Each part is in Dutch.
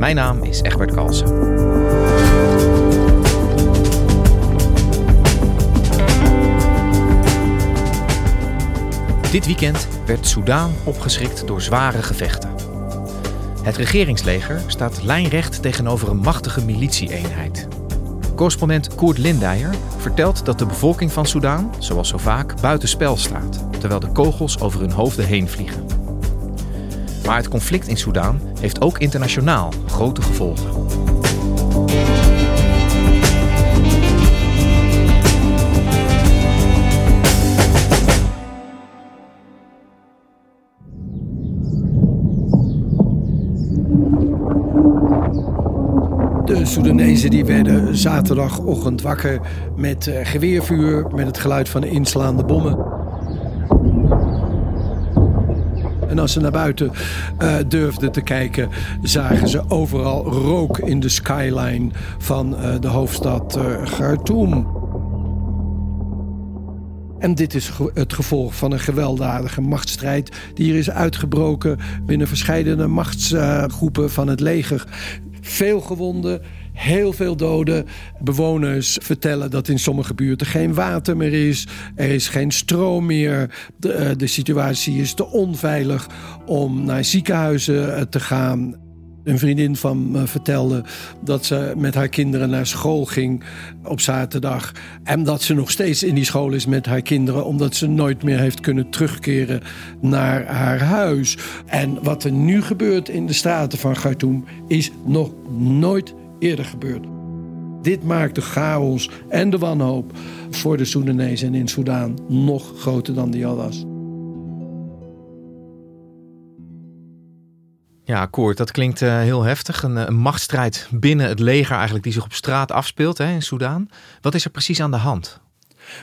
Mijn naam is Egbert Kalsen. Dit weekend werd Soudaan opgeschrikt door zware gevechten. Het regeringsleger staat lijnrecht tegenover een machtige militie-eenheid. Correspondent Koert Lindijer vertelt dat de bevolking van Soudaan, zoals zo vaak, buitenspel staat, terwijl de kogels over hun hoofden heen vliegen. Maar het conflict in Soudaan heeft ook internationaal grote gevolgen. De Soedanezen die werden zaterdagochtend wakker met uh, geweervuur, met het geluid van inslaande bommen. En als ze naar buiten uh, durfden te kijken, zagen ze overal rook in de skyline van uh, de hoofdstad uh, Khartoum. En dit is het gevolg van een gewelddadige machtsstrijd die hier is uitgebroken binnen verschillende machtsgroepen van het leger. Veel gewonden, heel veel doden. Bewoners vertellen dat in sommige buurten geen water meer is. Er is geen stroom meer. De, de situatie is te onveilig om naar ziekenhuizen te gaan. Een vriendin van me vertelde dat ze met haar kinderen naar school ging op zaterdag. En dat ze nog steeds in die school is met haar kinderen, omdat ze nooit meer heeft kunnen terugkeren naar haar huis. En wat er nu gebeurt in de straten van Khartoum is nog nooit eerder gebeurd. Dit maakt de chaos en de wanhoop voor de Soedanezen in Soudaan nog groter dan die al was. Ja, Koert, dat klinkt uh, heel heftig. Een, een, machtsstrijd binnen het leger eigenlijk die zich op straat afspeelt hè, in Soudaan. Wat is er precies aan de hand?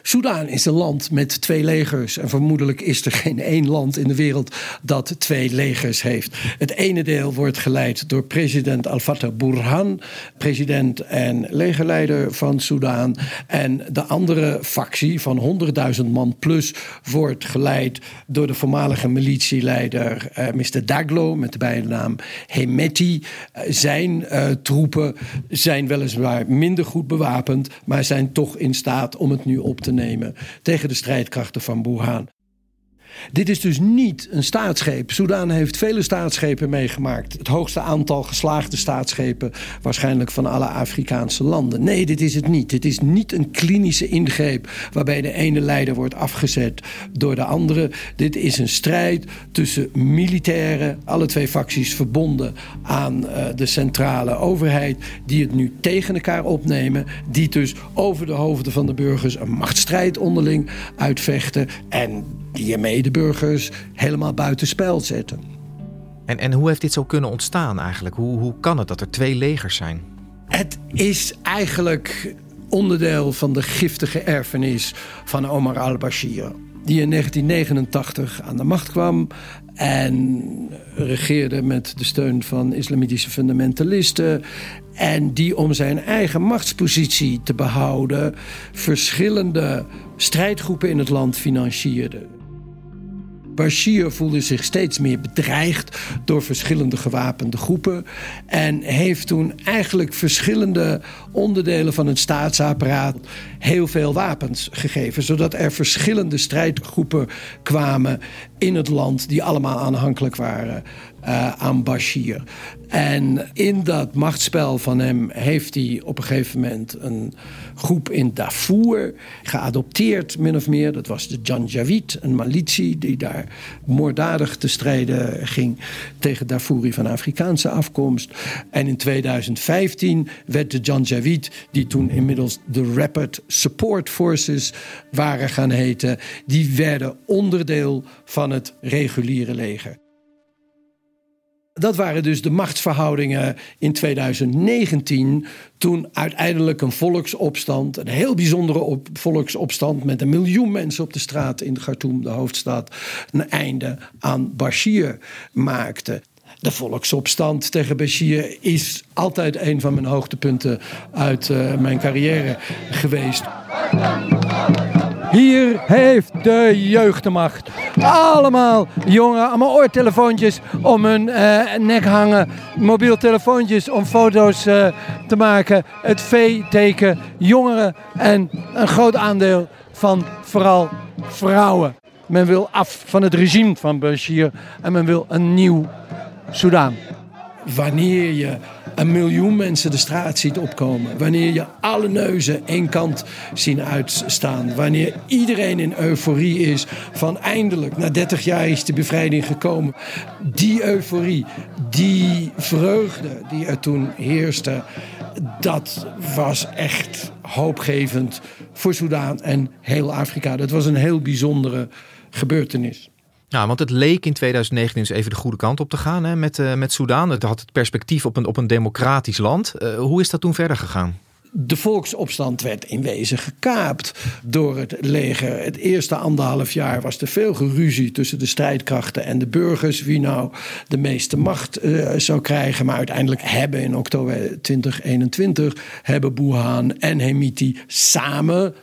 Soudaan is een land met twee legers. En vermoedelijk is er geen één land in de wereld dat twee legers heeft. Het ene deel wordt geleid door president Al-Fatah Burhan, president en legerleider van Soudaan. En de andere factie van 100.000 man plus wordt geleid door de voormalige militieleider uh, Mr. Daglo met de bijnaam Hemeti. Zijn uh, troepen zijn weliswaar minder goed bewapend, maar zijn toch in staat om het nu op te nemen tegen de strijdkrachten van Burhan. Dit is dus niet een staatsscheep. Soudaan heeft vele staatsschepen meegemaakt. Het hoogste aantal geslaagde staatsschepen waarschijnlijk van alle Afrikaanse landen. Nee, dit is het niet. Dit is niet een klinische ingreep waarbij de ene leider wordt afgezet door de andere. Dit is een strijd tussen militairen, alle twee facties verbonden aan uh, de centrale overheid, die het nu tegen elkaar opnemen, die dus over de hoofden van de burgers een machtsstrijd onderling uitvechten en die je medeburgers helemaal buitenspel zetten. En, en hoe heeft dit zo kunnen ontstaan eigenlijk? Hoe, hoe kan het dat er twee legers zijn? Het is eigenlijk onderdeel van de giftige erfenis van Omar al-Bashir. Die in 1989 aan de macht kwam en regeerde met de steun van islamitische fundamentalisten. En die om zijn eigen machtspositie te behouden verschillende strijdgroepen in het land financierde. Bashir voelde zich steeds meer bedreigd door verschillende gewapende groepen. En heeft toen eigenlijk verschillende onderdelen van het staatsapparaat heel veel wapens gegeven. Zodat er verschillende strijdgroepen kwamen in het land die allemaal aanhankelijk waren uh, aan Bashir. En in dat machtsspel van hem heeft hij op een gegeven moment een groep in Darfur geadopteerd, min of meer. Dat was de Janjaweed, een militie die daar moorddadig te strijden ging tegen Darfuri van Afrikaanse afkomst. En in 2015 werd de Janjaweed, die toen inmiddels de Rapid Support Forces waren gaan heten, die werden onderdeel van het reguliere leger. Dat waren dus de machtsverhoudingen in 2019. Toen uiteindelijk een volksopstand, een heel bijzondere op, volksopstand met een miljoen mensen op de straat in Khartoum, de hoofdstad, een einde aan Bashir maakte. De volksopstand tegen Bashir is altijd een van mijn hoogtepunten uit uh, mijn carrière geweest. Hier heeft de jeugd de macht. Allemaal jongen, allemaal oortelefoontjes om hun uh, nek hangen. Mobiel telefoontjes om foto's uh, te maken. Het V-teken, jongeren en een groot aandeel van vooral vrouwen. Men wil af van het regime van Bashir en men wil een nieuw Soudaan. Wanneer je een miljoen mensen de straat ziet opkomen. Wanneer je alle neuzen één kant zien uitstaan. Wanneer iedereen in euforie is van eindelijk, na 30 jaar is de bevrijding gekomen. Die euforie, die vreugde die er toen heerste, dat was echt hoopgevend voor Soudaan en heel Afrika. Dat was een heel bijzondere gebeurtenis. Ja, want het leek in 2019 dus even de goede kant op te gaan hè, met, uh, met Soudaan. Het had het perspectief op een, op een democratisch land. Uh, hoe is dat toen verder gegaan? De volksopstand werd in wezen gekaapt door het leger. Het eerste anderhalf jaar was er veel geruzie tussen de strijdkrachten en de burgers. Wie nou de meeste macht uh, zou krijgen. Maar uiteindelijk hebben in oktober 2021 hebben Bouhan en Hemiti samen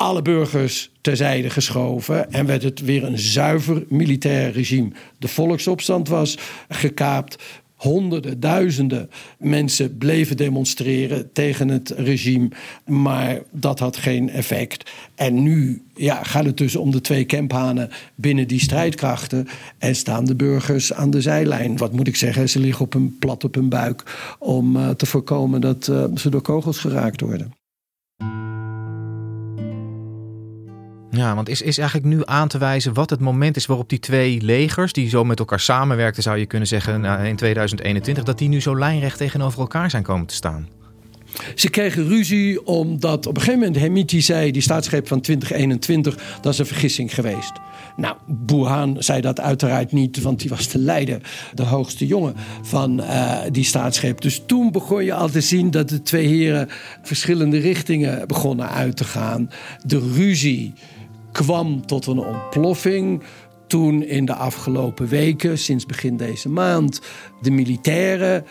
alle burgers terzijde geschoven en werd het weer een zuiver militair regime. De volksopstand was gekaapt. Honderden, duizenden mensen bleven demonstreren tegen het regime, maar dat had geen effect. En nu ja, gaat het dus om de twee kemphanen binnen die strijdkrachten en staan de burgers aan de zijlijn. Wat moet ik zeggen, ze liggen op hun, plat op hun buik om uh, te voorkomen dat uh, ze door kogels geraakt worden. Ja, want is, is eigenlijk nu aan te wijzen wat het moment is waarop die twee legers, die zo met elkaar samenwerkten, zou je kunnen zeggen, in 2021, dat die nu zo lijnrecht tegenover elkaar zijn komen te staan? Ze kregen ruzie omdat op een gegeven moment Hemiti zei, die staatsgreep van 2021, dat is een vergissing geweest. Nou, Burhan zei dat uiteraard niet, want die was de leider, de hoogste jongen van uh, die staatsgreep. Dus toen begon je al te zien dat de twee heren verschillende richtingen begonnen uit te gaan. De ruzie kwam tot een ontploffing toen in de afgelopen weken, sinds begin deze maand, de militairen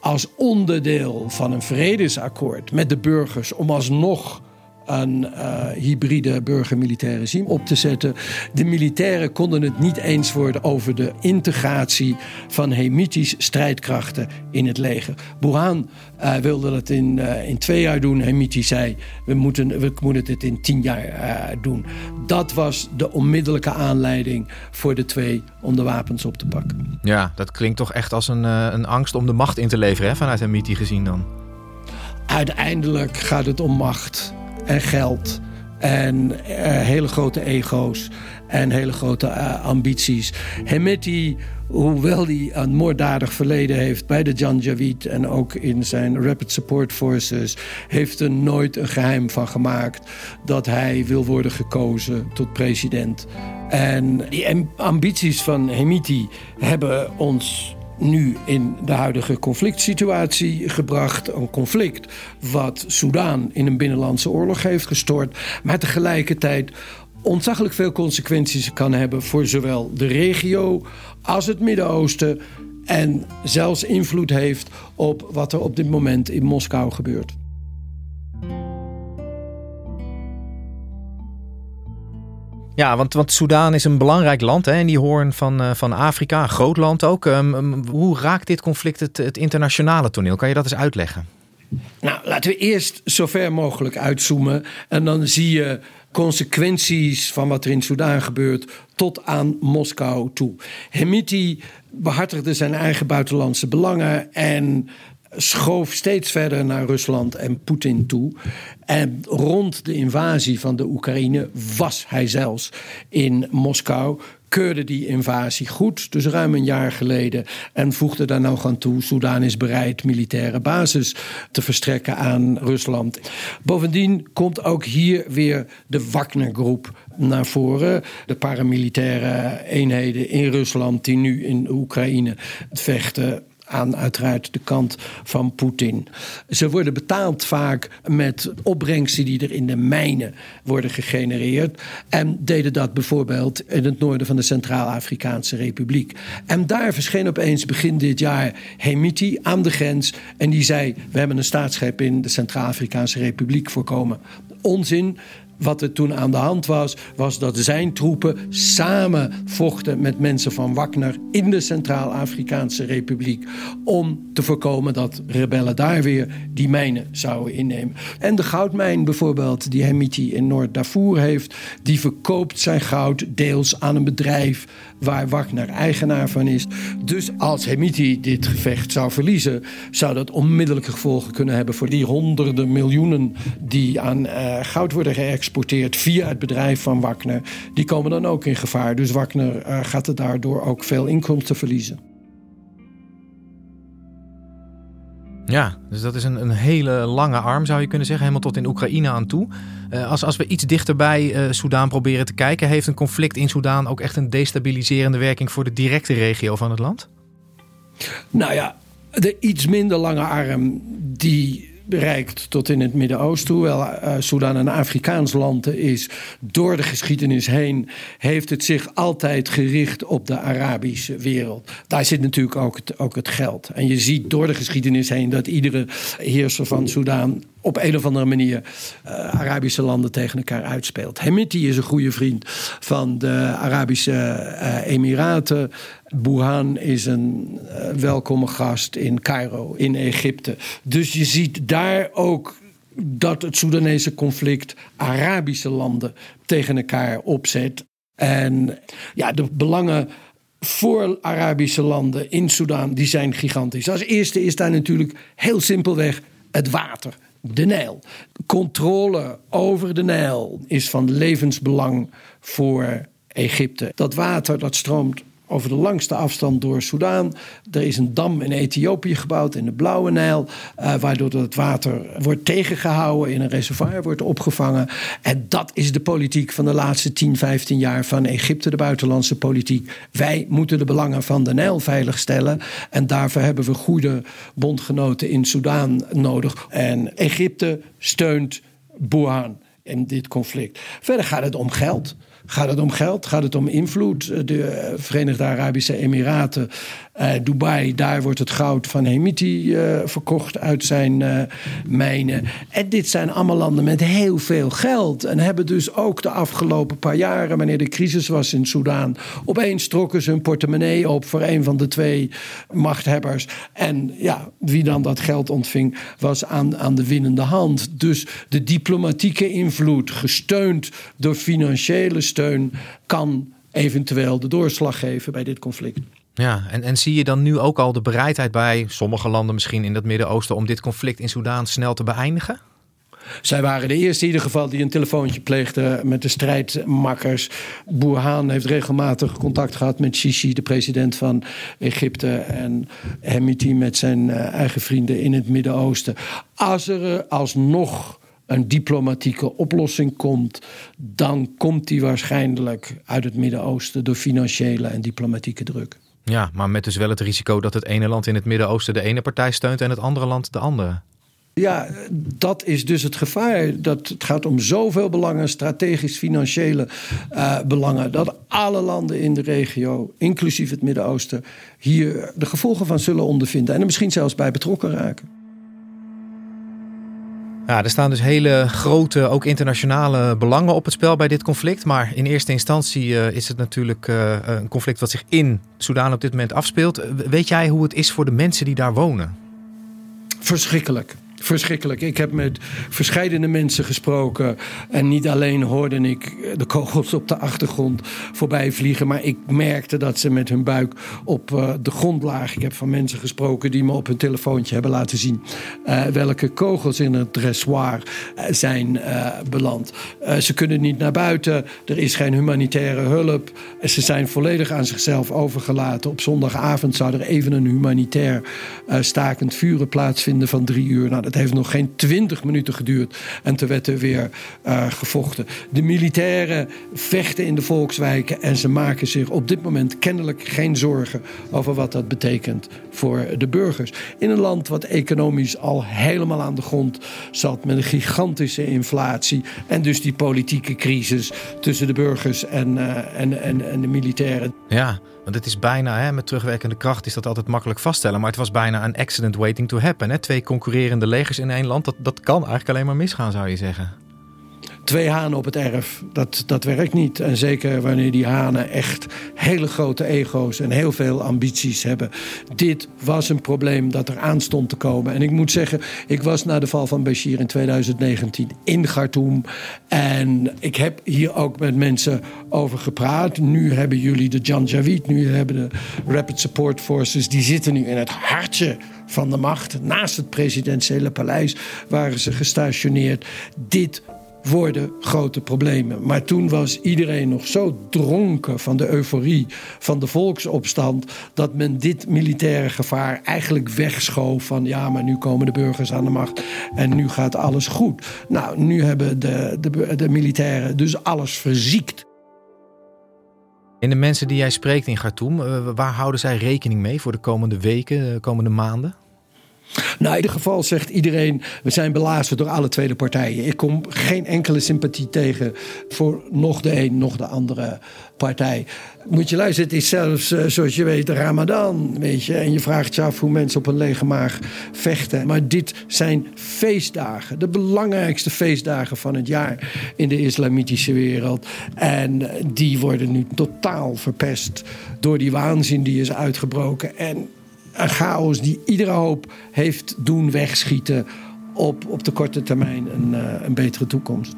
als onderdeel van een vredesakkoord met de burgers om alsnog een uh, hybride burgermilitair regime op te zetten. De militairen konden het niet eens worden over de integratie van Hemitisch strijdkrachten in het leger. Burhan uh, wilde dat in, uh, in twee jaar doen. Hemiti zei, we moeten, we moeten het in tien jaar doen. Dat was de onmiddellijke aanleiding voor de twee om de wapens op te pakken. Ja, dat klinkt toch echt als een, een angst om de macht in te leveren, hè, vanuit Hemiti gezien dan? Uiteindelijk gaat het om macht en geld en uh, hele grote ego's en hele grote uh, ambities. Hemeti, hoewel hij een moorddadig verleden heeft bij de Janjaweed en ook in zijn Rapid Support Forces, heeft er nooit een geheim van gemaakt dat hij wil worden gekozen tot president. En die ambities van Hemiti hebben ons nu in de huidige conflict situatie gebracht. Een conflict wat Soudaan in een binnenlandse oorlog heeft gestort. Maar tegelijkertijd ontzaglijk veel consequenties kan hebben voor zowel de regio als het Midden-Oosten. En zelfs invloed heeft op wat er op dit moment in Moskou gebeurt. Ja, want, want Soudaan is een belangrijk land hè, in die hoorn van, uh, van Afrika, een groot land ook. Um, hoe raakt dit conflict het, het internationale toneel? Kan je dat eens uitleggen? Nou, laten we eerst zo ver mogelijk uitzoomen. En dan zie je consequenties van wat er in Soudaan gebeurt tot aan Moskou toe. Hemiti behartigde zijn eigen buitenlandse belangen en schoof steeds verder naar Rusland en Poetin toe. En rond de invasie van de Oekraïne was hij zelfs in Moskou. keurde die invasie goed, dus ruim een jaar geleden. En voegde daar nou aan toe: Soedan is bereid militaire basis te verstrekken aan Rusland. Bovendien komt ook hier weer de Wagner-groep naar voren. De paramilitaire eenheden in Rusland die nu in Oekraïne vechten aan uiteraard de kant van Poetin. Ze worden betaald vaak met opbrengsten die er in de mijnen worden gegenereerd. En deden dat bijvoorbeeld in het noorden van de Centraal-Afrikaanse Republiek. En daar verscheen opeens begin dit jaar Hemiti aan de grens. En die zei: We hebben een staatsgreep in de Centraal-Afrikaanse Republiek voorkomen. Onzin. Wat er toen aan de hand was, was dat zijn troepen samen vochten met mensen van Wagner in de Centraal-Afrikaanse Republiek. Om te voorkomen dat rebellen daar weer die mijnen zouden innemen. En de goudmijn bijvoorbeeld, die Hemiti in Noord-Darfur heeft, die verkoopt zijn goud deels aan een bedrijf waar Wagner eigenaar van is. Dus als Hemiti dit gevecht zou verliezen, zou dat onmiddellijke gevolgen kunnen hebben voor die honderden miljoenen die aan uh, goud worden geëxporteerd via het bedrijf van Wagner. Die komen dan ook in gevaar. Dus Wagner uh, gaat er daardoor ook veel inkomsten verliezen. Ja, dus dat is een, een hele lange arm zou je kunnen zeggen, helemaal tot in Oekraïne aan toe. Uh, als, als we iets dichterbij uh, Soudaan proberen te kijken, heeft een conflict in Soudaan ook echt een destabiliserende werking voor de directe regio van het land? Nou ja, de iets minder lange arm die bereikt tot in het Midden-Oosten. Hoewel uh, Sudan een Afrikaans land is, door de geschiedenis heen heeft het zich altijd gericht op de Arabische wereld. Daar zit natuurlijk ook het, ook het geld. En je ziet door de geschiedenis heen dat iedere heerser van Sudan op een of andere manier uh, Arabische landen tegen elkaar uitspeelt. Hemiti is een goede vriend van de Arabische uh, Emiraten. Burhan is een uh, welkome gast in Cairo, in Egypte. Dus je ziet daar ook dat het Soedanese conflict Arabische landen tegen elkaar opzet. En ja, de belangen voor Arabische landen in Soedan, die zijn gigantisch. Als eerste is daar natuurlijk heel simpelweg het water de Nijl. Controle over de Nijl is van levensbelang voor Egypte. Dat water dat stroomt over de langste afstand door Soudaan. Er is een dam in Ethiopië gebouwd in de Blauwe Nijl, uh, waardoor het water wordt tegengehouden, in een reservoir wordt opgevangen. En dat is de politiek van de laatste 10, 15 jaar van Egypte, de buitenlandse politiek. Wij moeten de belangen van de Nijl veiligstellen. En daarvoor hebben we goede bondgenoten in Soudaan nodig. En Egypte steunt Burhan in dit conflict. Verder gaat het om geld. Gaat het om geld? Gaat het om invloed? De Verenigde Arabische Emiraten, uh, Dubai, daar wordt het goud van Hemiti uh, verkocht uit zijn uh, mijnen. En dit zijn allemaal landen met heel veel geld. En hebben dus ook de afgelopen paar jaren, wanneer de crisis was in Soudaan, opeens trokken ze hun portemonnee op voor een van de twee machthebbers. En ja, wie dan dat geld ontving, was aan, aan de winnende hand. Dus de diplomatieke invloed, gesteund door financiële steun, kan eventueel de doorslag geven bij dit conflict. Ja, en, en zie je dan nu ook al de bereidheid bij sommige landen misschien in het Midden-Oosten om dit conflict in Soudaan snel te beëindigen? Zij waren de eerste in ieder geval die een telefoontje pleegden met de strijdmakkers. Burhan heeft regelmatig contact gehad met Sisi, de president van Egypte. En Hemiti met zijn eigen vrienden in het Midden-Oosten. Als er alsnog een diplomatieke oplossing komt, dan komt die waarschijnlijk uit het Midden-Oosten door financiële en diplomatieke druk. Ja, maar met dus wel het risico dat het ene land in het Midden-Oosten de ene partij steunt en het andere land de andere. Ja, dat is dus het gevaar. Dat het gaat om zoveel belangen, strategisch, financiële uh, belangen, dat alle landen in de regio, inclusief het Midden-Oosten, hier de gevolgen van zullen ondervinden en er misschien zelfs bij betrokken raken. Ja, er staan dus hele grote, ook internationale belangen op het spel bij dit conflict. Maar in eerste instantie uh, is het natuurlijk uh, een conflict wat zich in Soudaan op dit moment afspeelt. Weet jij hoe het is voor de mensen die daar wonen? Verschrikkelijk. Verschrikkelijk. Ik heb met verschillende mensen gesproken. En niet alleen hoorde ik de kogels op de achtergrond voorbij vliegen. Maar ik merkte dat ze met hun buik op eh, de grond lagen. Ik heb van mensen gesproken die me op hun telefoontje hebben laten zien. Uh, welke kogels in het dressoir uh, zijn beland. ze kunnen niet naar buiten. Er is geen humanitaire hulp. Ze zijn volledig aan zichzelf overgelaten. Op zondagavond zou er even een humanitair stakend vuren plaatsvinden van drie uur. Nou, dat heeft nog geen twintig minuten geduurd. En toen werd er weer uh, gevochten. De militairen vechten in de volkswijken. En ze maken zich op dit moment kennelijk geen zorgen over wat dat betekent voor de burgers. In een land wat economisch al helemaal aan de grond zat. Met een gigantische inflatie. En dus die politieke crisis tussen de burgers en, uh, en, en, en de militairen. Ja. Want het is bijna, hè, met terugwerkende kracht is dat altijd makkelijk vaststellen. Maar het was bijna een accident waiting to happen. Hè? Twee concurrerende legers in één land, dat, dat kan eigenlijk alleen maar misgaan, zou je zeggen twee hanen op het erf, dat, dat werkt niet. En zeker wanneer die hanen echt hele grote ego's en heel veel ambities hebben. Dit was een probleem dat er aan stond te komen. En ik moet zeggen, ik was na de val van Bashir in 2019 in Khartoum. En ik heb hier ook met mensen over gepraat. Nu hebben jullie de Janjaweed, nu hebben de Rapid Support Forces... die zitten nu in het hartje van de macht. Naast het presidentiële paleis waren ze gestationeerd. Dit worden grote problemen. Maar toen was iedereen nog zo dronken van de euforie van de volksopstand dat men dit militaire gevaar eigenlijk wegschoof van ja, maar nu komen de burgers aan de macht en nu gaat alles goed. Nou, nu hebben de, de, de militairen dus alles verziekt. En de mensen die jij spreekt in Khartoum, eh, waar houden zij rekening mee voor de komende weken, de komende maanden? Nou, in ieder geval zegt iedereen, we zijn belazerd door alle tweede partijen. Ik kom geen enkele sympathie tegen voor nog de een, nog de andere partij. Moet je luisteren, het is zelfs, eh, zoals je weet, Ramadan, weet je. En je vraagt je af hoe mensen op een lege maag vechten. Maar dit zijn feestdagen, de belangrijkste feestdagen van het jaar in de islamitische wereld. En die worden nu totaal verpest door die waanzin die is uitgebroken. En een chaos die iedere hoop heeft doen wegschieten op, op de korte termijn een, uh, een betere toekomst.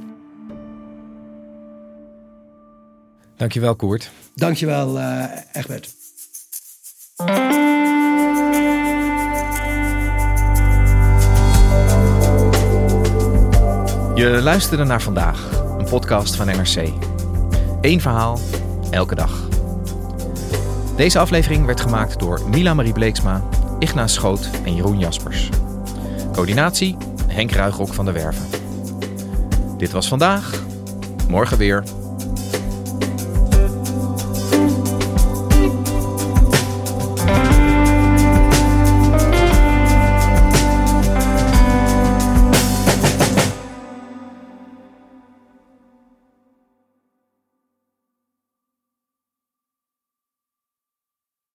Dankjewel, Koert. Dankjewel, uh, Egbert. Je luisterde naar vandaag, een podcast van NRC. Eén verhaal, elke dag. Deze aflevering werd gemaakt door Mila Marie Bleeksma, Igna Schoot en Jeroen Jaspers. Coördinatie Henk Ruigrok van der Werven. Dit was vandaag, morgen weer.